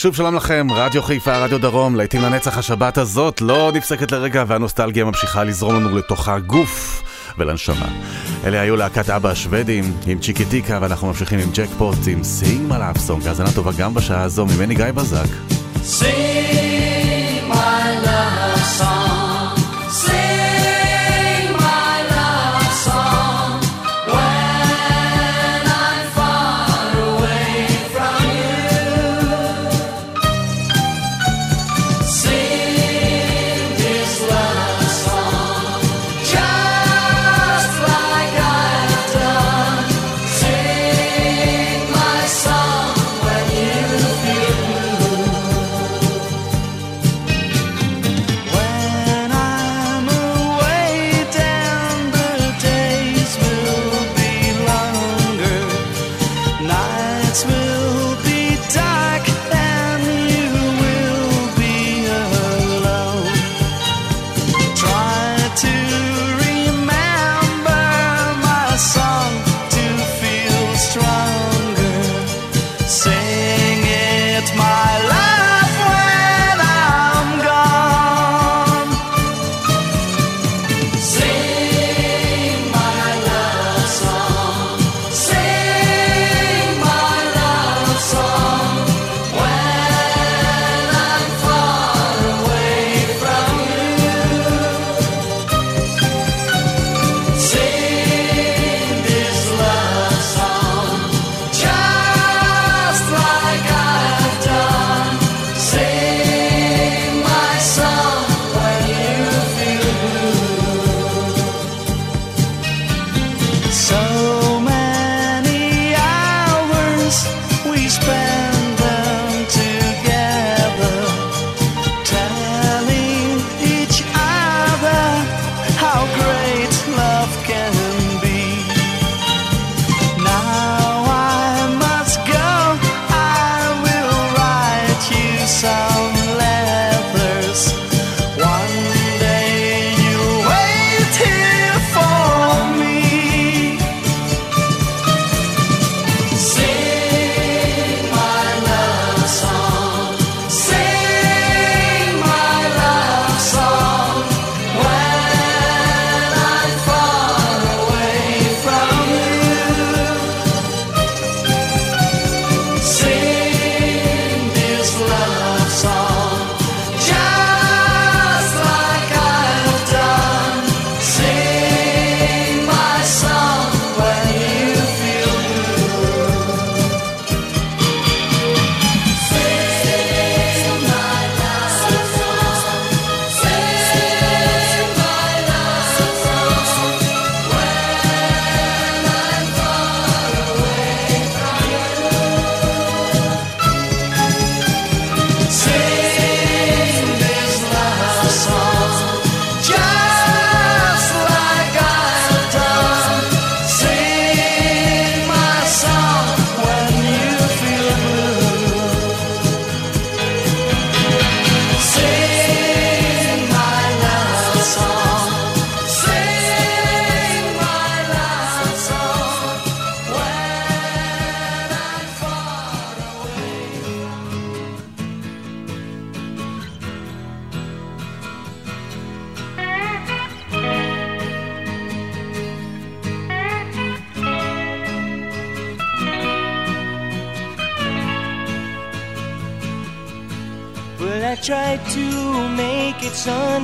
שוב שלום לכם, רדיו חיפה, רדיו דרום, לעתים לנצח השבת הזאת לא נפסקת לרגע והנוסטלגיה ממשיכה לזרום לנו לתוך הגוף ולנשמה. אלה היו להקת אבא השוודים עם צ'יקי טיקה ואנחנו ממשיכים עם ג'קפוט עם סינג מלאפסונג, האזנה טובה גם בשעה הזו ממני גיא בזק. סינג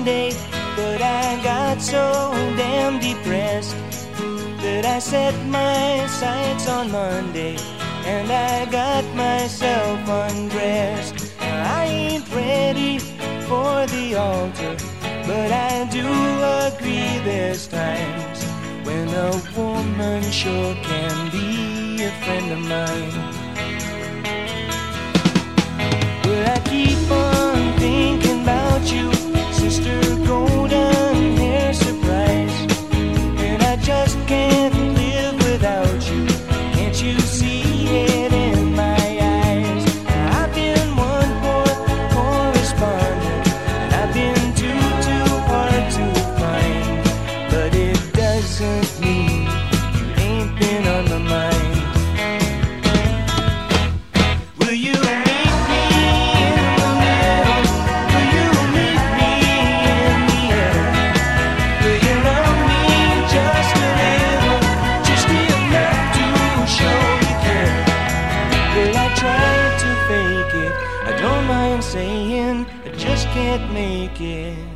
But I got so damn depressed that I set my sights on Monday and I got myself undressed. I ain't ready for the altar, but I do agree there's times when a woman sure can be a friend of mine. Fake it. I don't mind saying I just can't make it.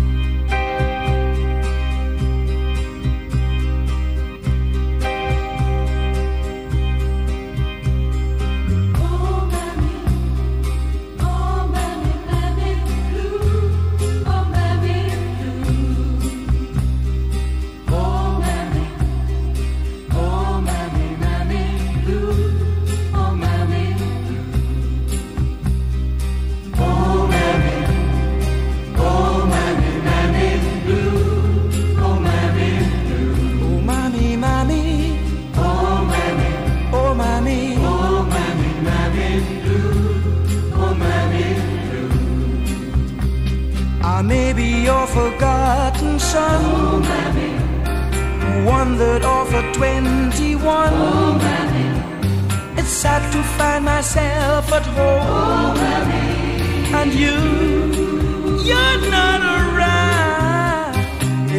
Oh, mommy. One that offered 21. Oh, mommy. It's sad to find myself at home. Oh, mommy. And you, you're not around.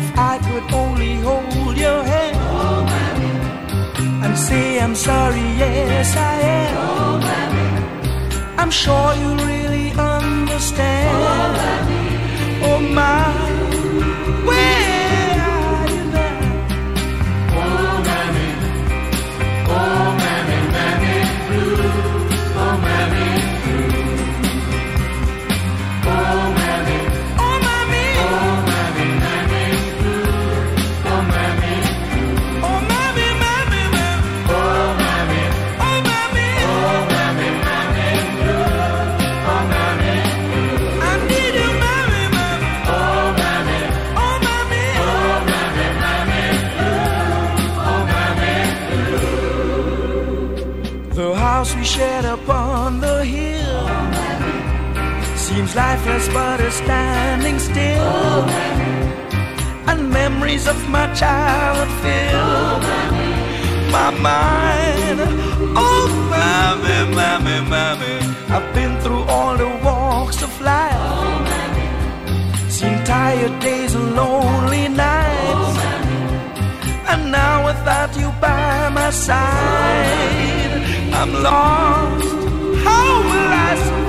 If I could only hold your hand and say I'm sorry, yes I am. I'm sure you really understand. Oh my, we upon the hill seems lifeless, but is standing still. And memories of my childhood fill my mind. Oh, mommy, mommy, mommy. I've been through all the walks of life. Seen tired days and lonely nights. And now without you by my side, I'm lost. How will I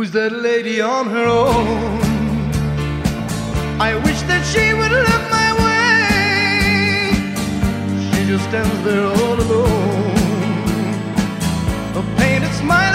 Who's that lady on her own? I wish that she would look my way. She just stands there all alone. A painted smile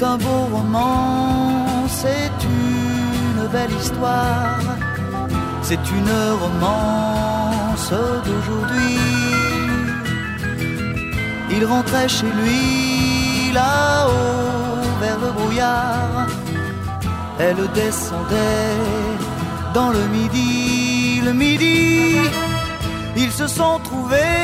C'est un beau roman, c'est une belle histoire, c'est une romance d'aujourd'hui. Il rentrait chez lui là-haut vers le brouillard, elle descendait dans le midi, le midi, ils se sont trouvés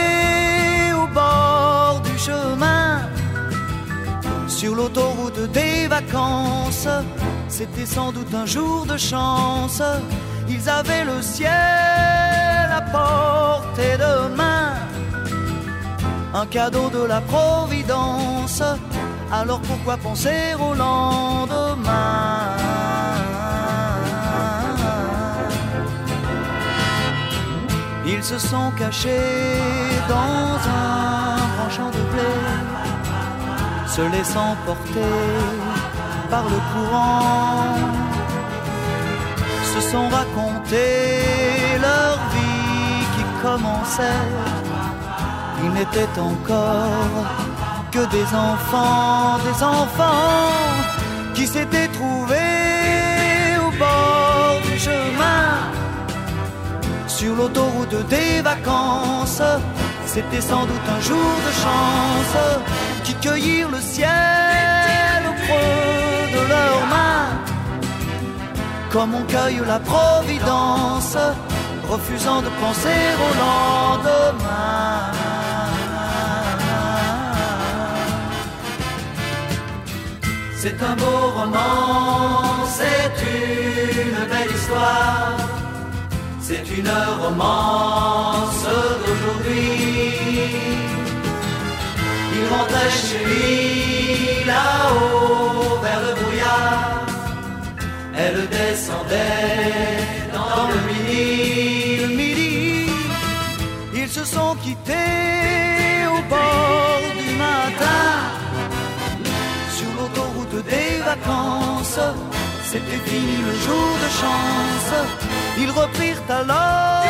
sur l'autoroute des vacances. C'était sans doute un jour de chance. Ils avaient le ciel à portée de main. Un cadeau de la Providence. Alors pourquoi penser au lendemain? Ils se sont cachés dans un grand champ de se laissant porter par le courant, se sont racontés leur vie qui commençait. Ils n'étaient encore que des enfants, des enfants qui s'étaient trouvés au bord du chemin, sur l'autoroute des vacances. C'était sans doute un jour de chance qui cueillirent le ciel au creux de leurs mains, comme on cueille la providence, refusant de penser au lendemain. C'est un beau roman, c'est une belle histoire, c'est une romance d'aujourd'hui. Il rentrait chez lui là-haut vers le brouillard, elle descendait dans le midi. Le midi, ils se sont quittés au bord du matin sur l'autoroute des vacances. C'était fini le jour de chance. Ils reprirent alors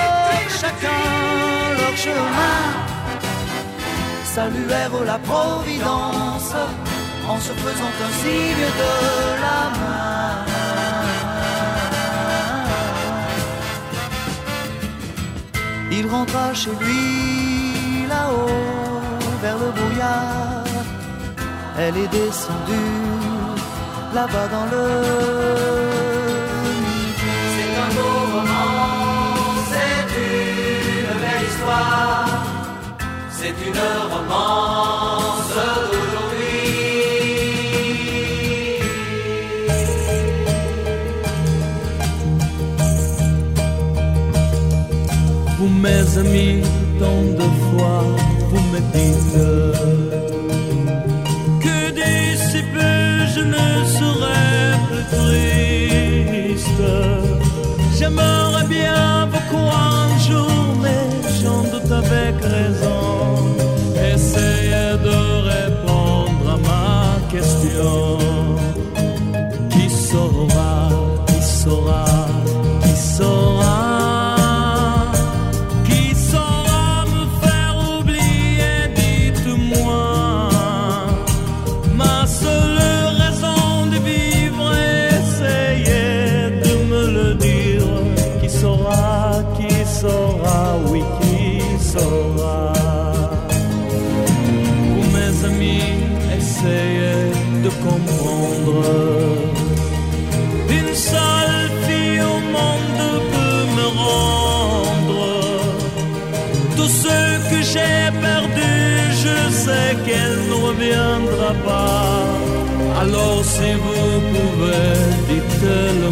chacun leur chemin. Saluèrent la Providence en se faisant un signe de la main. Il rentra chez lui là-haut vers le brouillard. Elle est descendue là-bas dans le une mes amis, tant de fois, vous me dites que d'ici peu je ne serai plus triste. J'aimerais bien vous Alors si vous pouvez, dites-le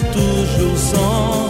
toujours sans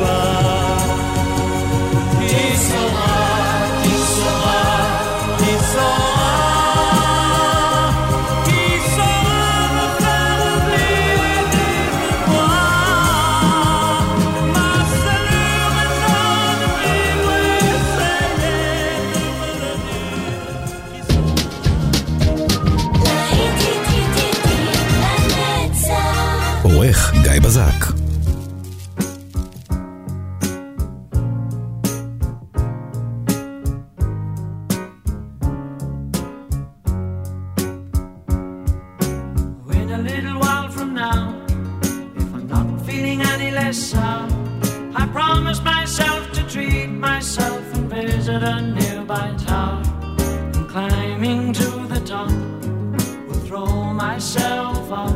n'existe I promised myself to treat myself and visit a nearby tower. And climbing to the top, will throw myself off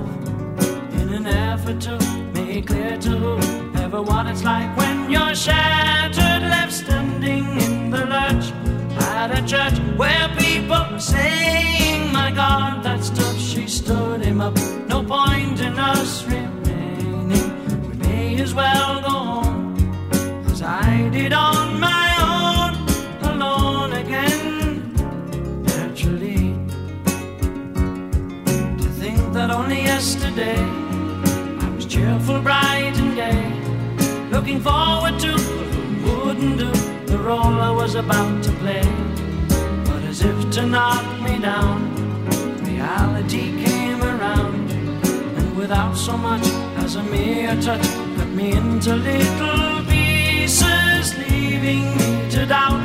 in an effort to make clear to everyone it's like when you're shattered, left standing in the lurch at a church where people were saying, My God, that stuff she stood him up. No point in us remaining. As well go home as I did on my own, alone again. Naturally, to think that only yesterday I was cheerful, bright, and gay, looking forward to what wouldn't do the role I was about to play. But as if to knock me down, reality came around, and without so much as a mere touch, me into little pieces, leaving me to doubt.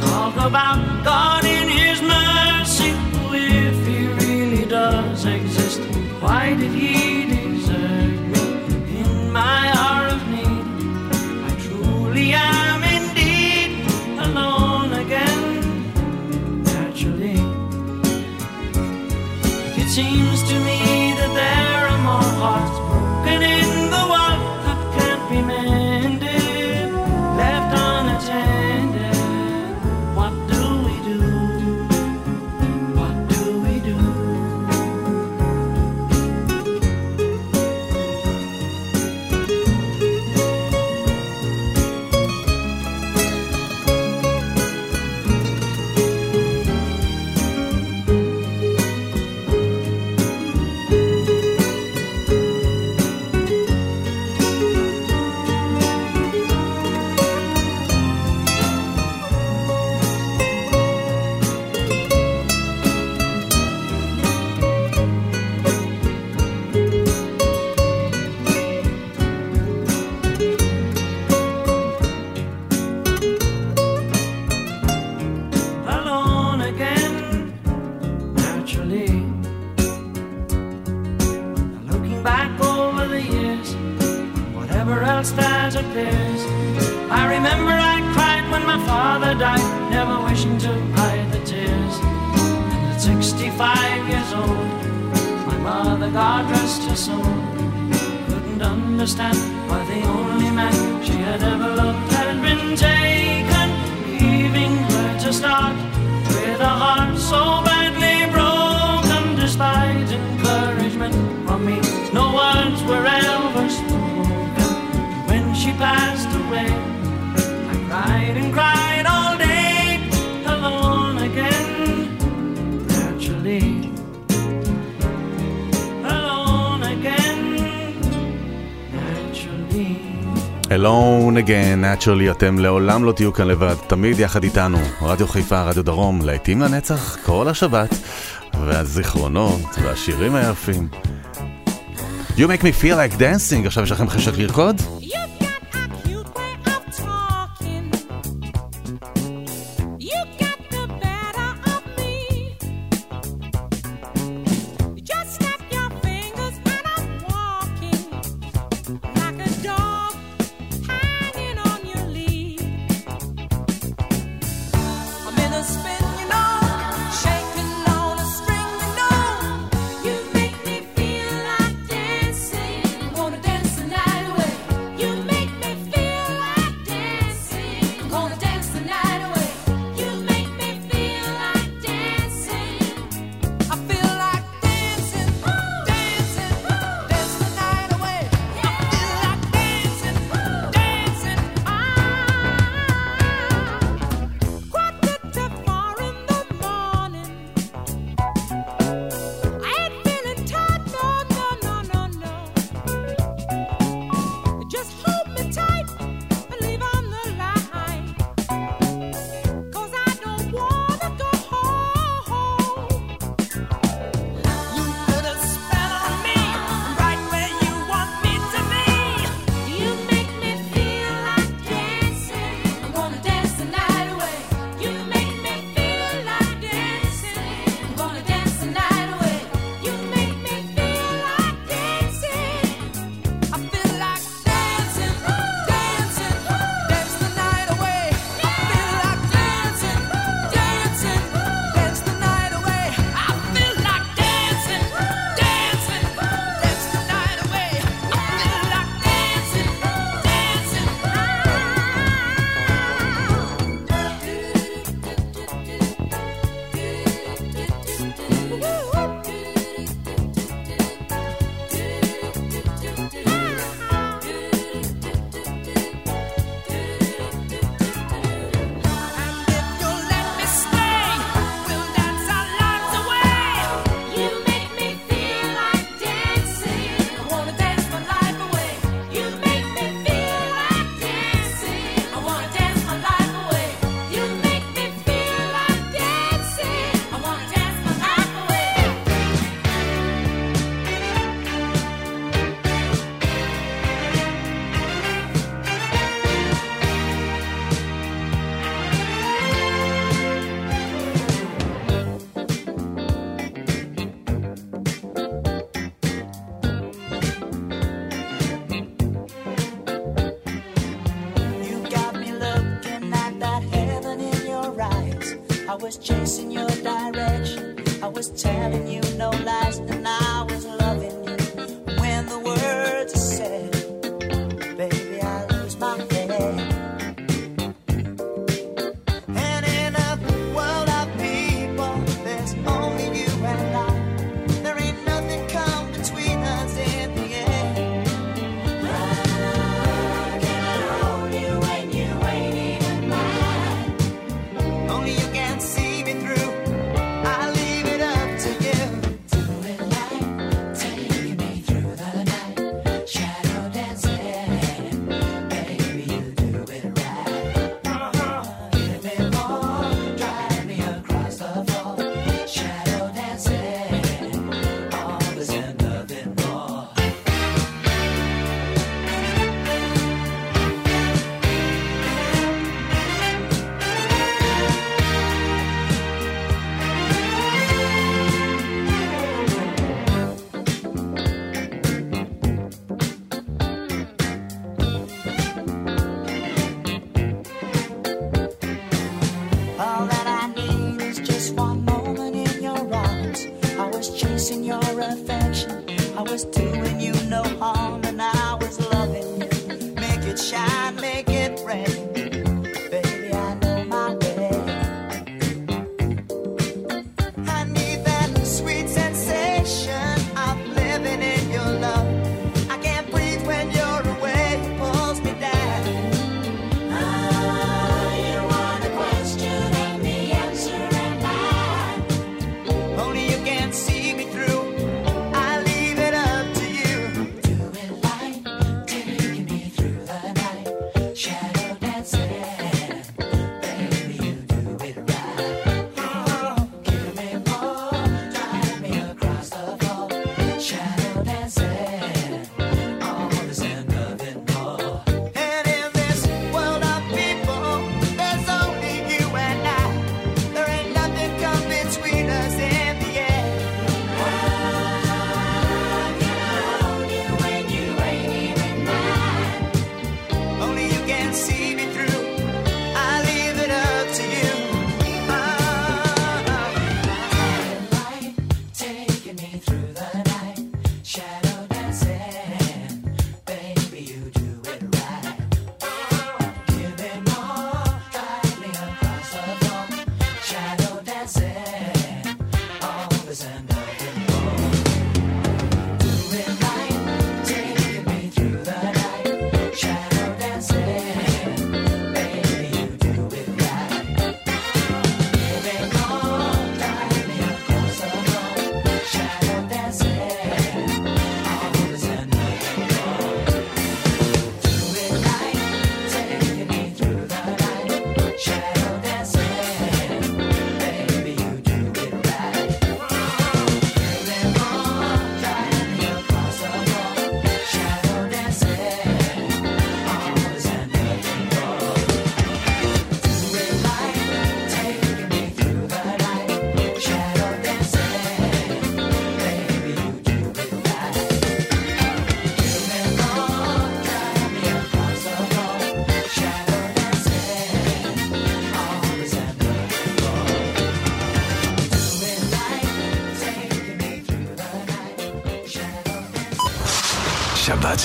Talk about God in His mercy, if He really does exist, why did He desert me in my hour of need? I truly am indeed alone again, naturally. It seems to me that there are more hearts broken in naturally, אתם לעולם לא תהיו כאן לבד, תמיד יחד איתנו. רדיו חיפה, רדיו דרום, להיטים לנצח, כל השבת, והזיכרונות, והשירים היפים. You make me feel like dancing, עכשיו יש לכם חשק לרקוד?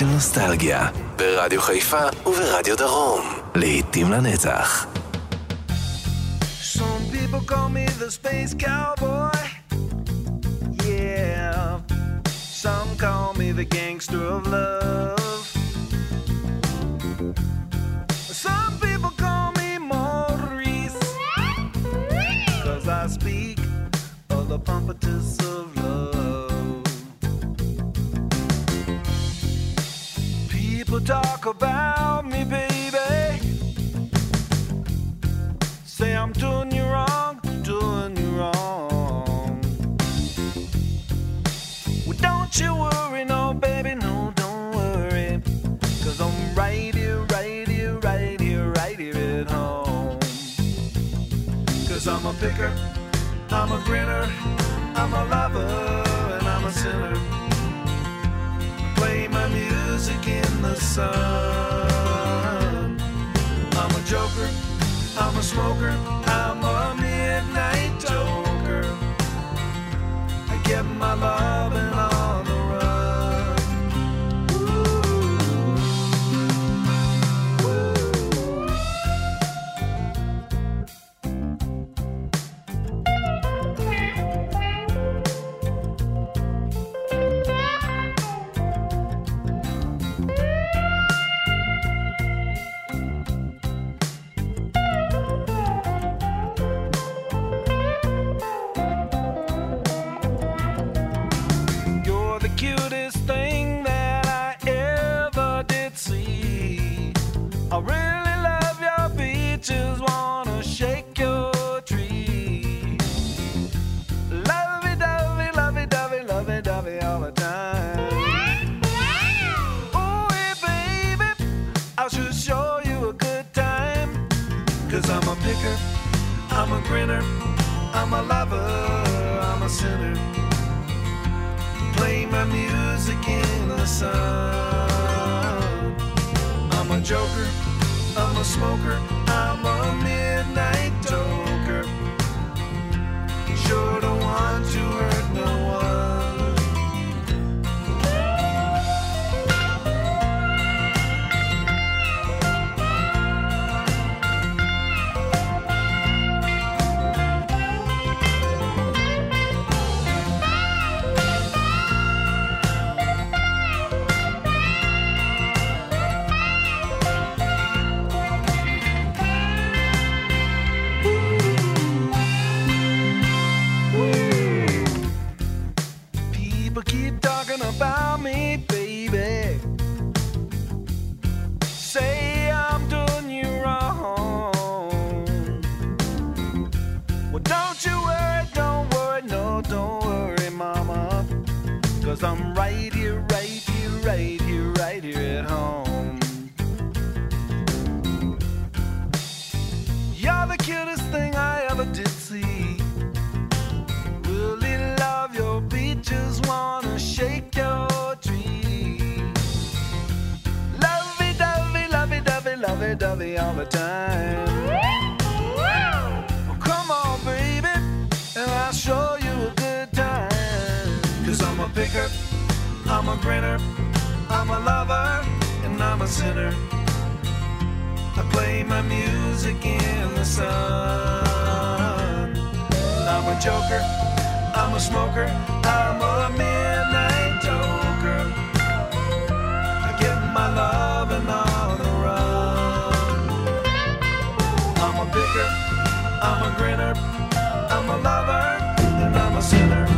של נוסטלגיה, ברדיו חיפה וברדיו דרום, לעתים לנצח. Some people call me the space cowboy, yeah. Some call me the gangster of love. talk about me, baby. Say I'm doing you wrong, doing you wrong. Well, don't you worry, no, baby, no, don't worry. Cause I'm right here, right here, right here, right here at home. Cause I'm a picker, I'm a grinner, I'm a lover, and I'm a sinner. sun. I'm a joker, I'm a smoker, I'm a midnight toker. I get my love. poker. I'm a grinner, I'm a lover, and I'm a sinner.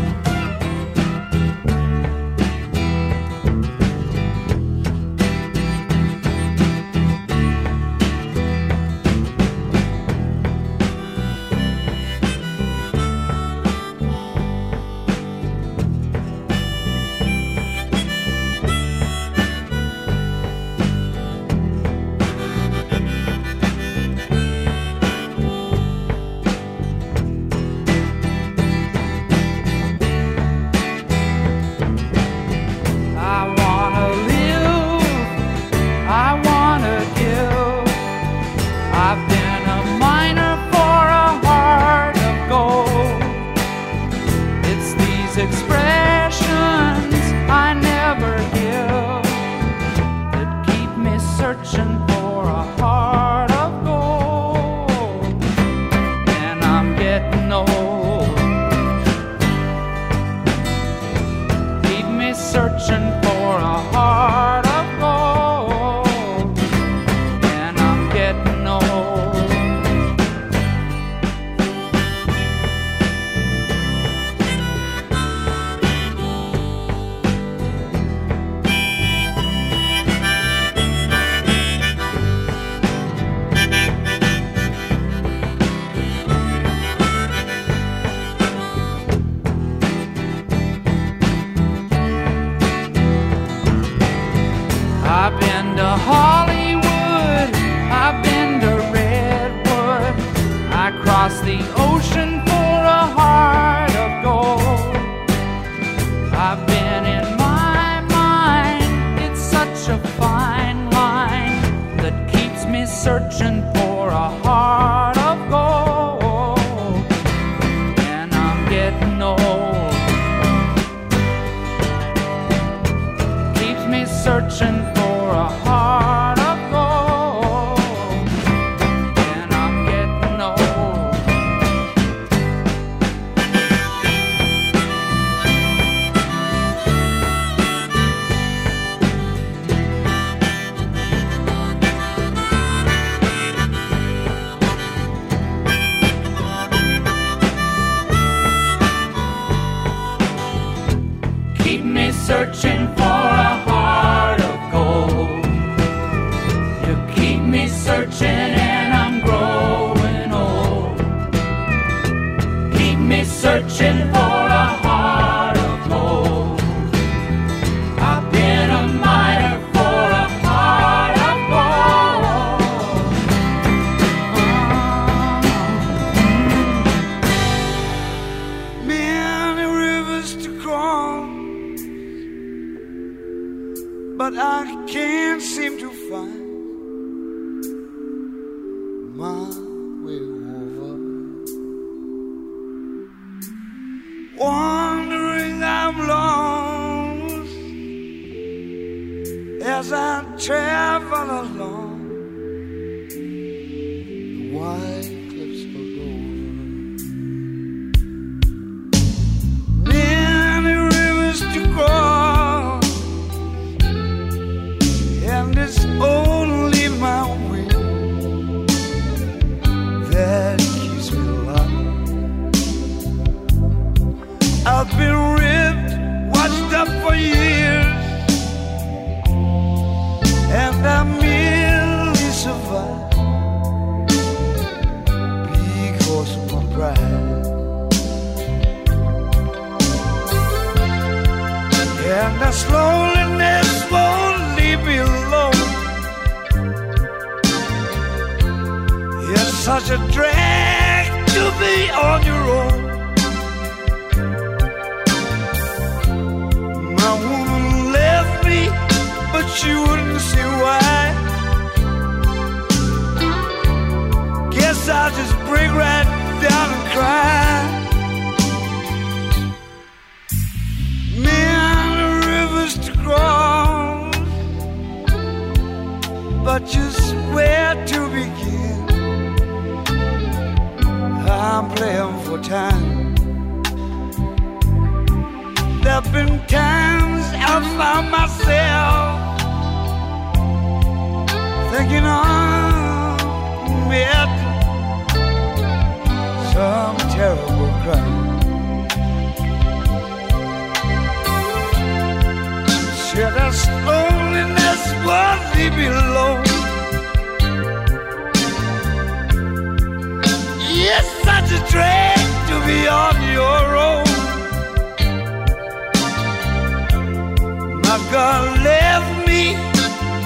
left me,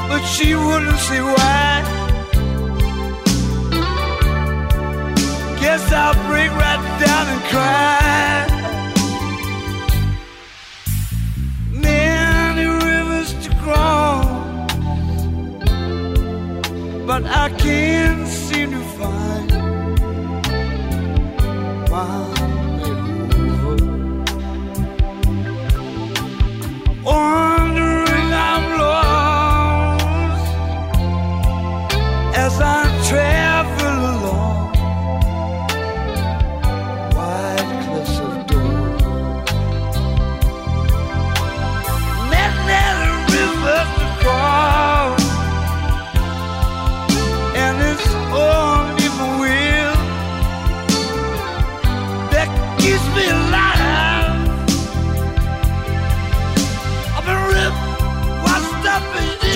but she wouldn't see why. Guess I'll break right down and cry. Many rivers to cross, but I can't seem to find my river. Oh.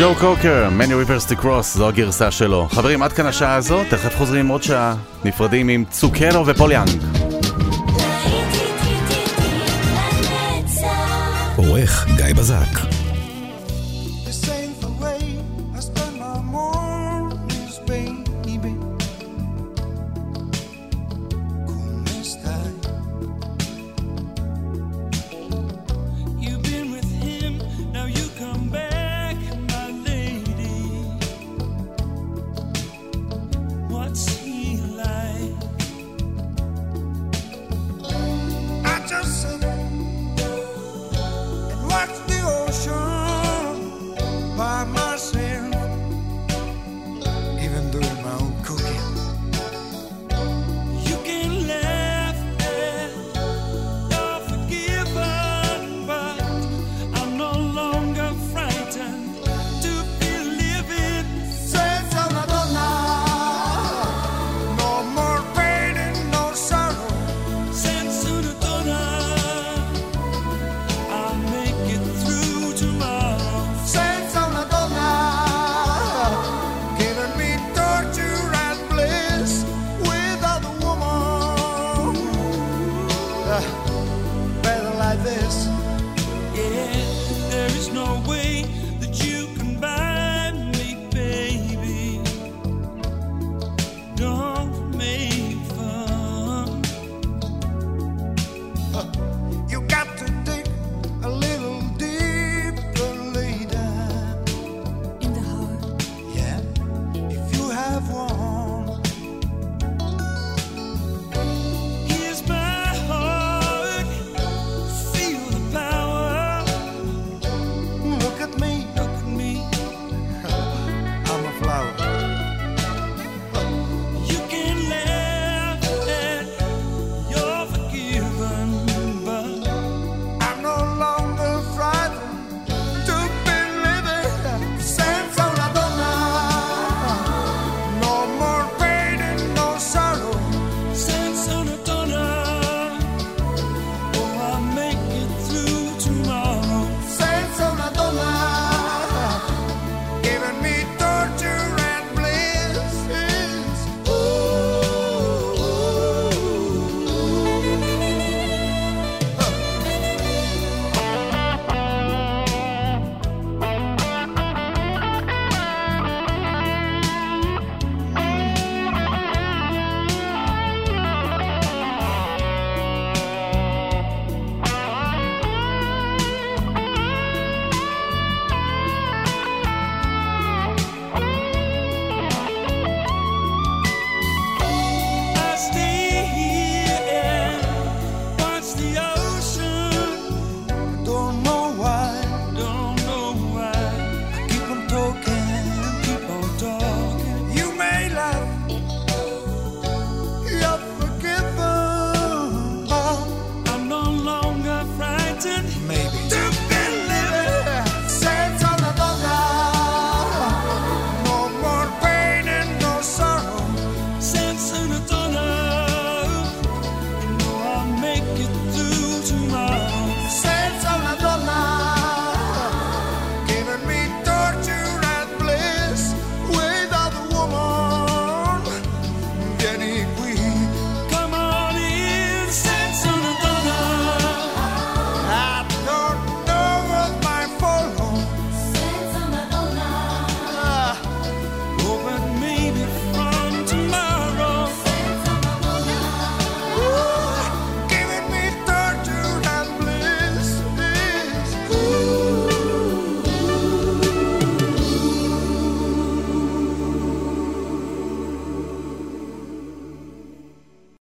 ג'ו קוקר, Many Rivers to Cross, זו הגרסה שלו. חברים, עד כאן השעה הזו, תכף חוזרים עוד שעה, נפרדים עם צוקרו ופוליאנג. עורך גיא בזק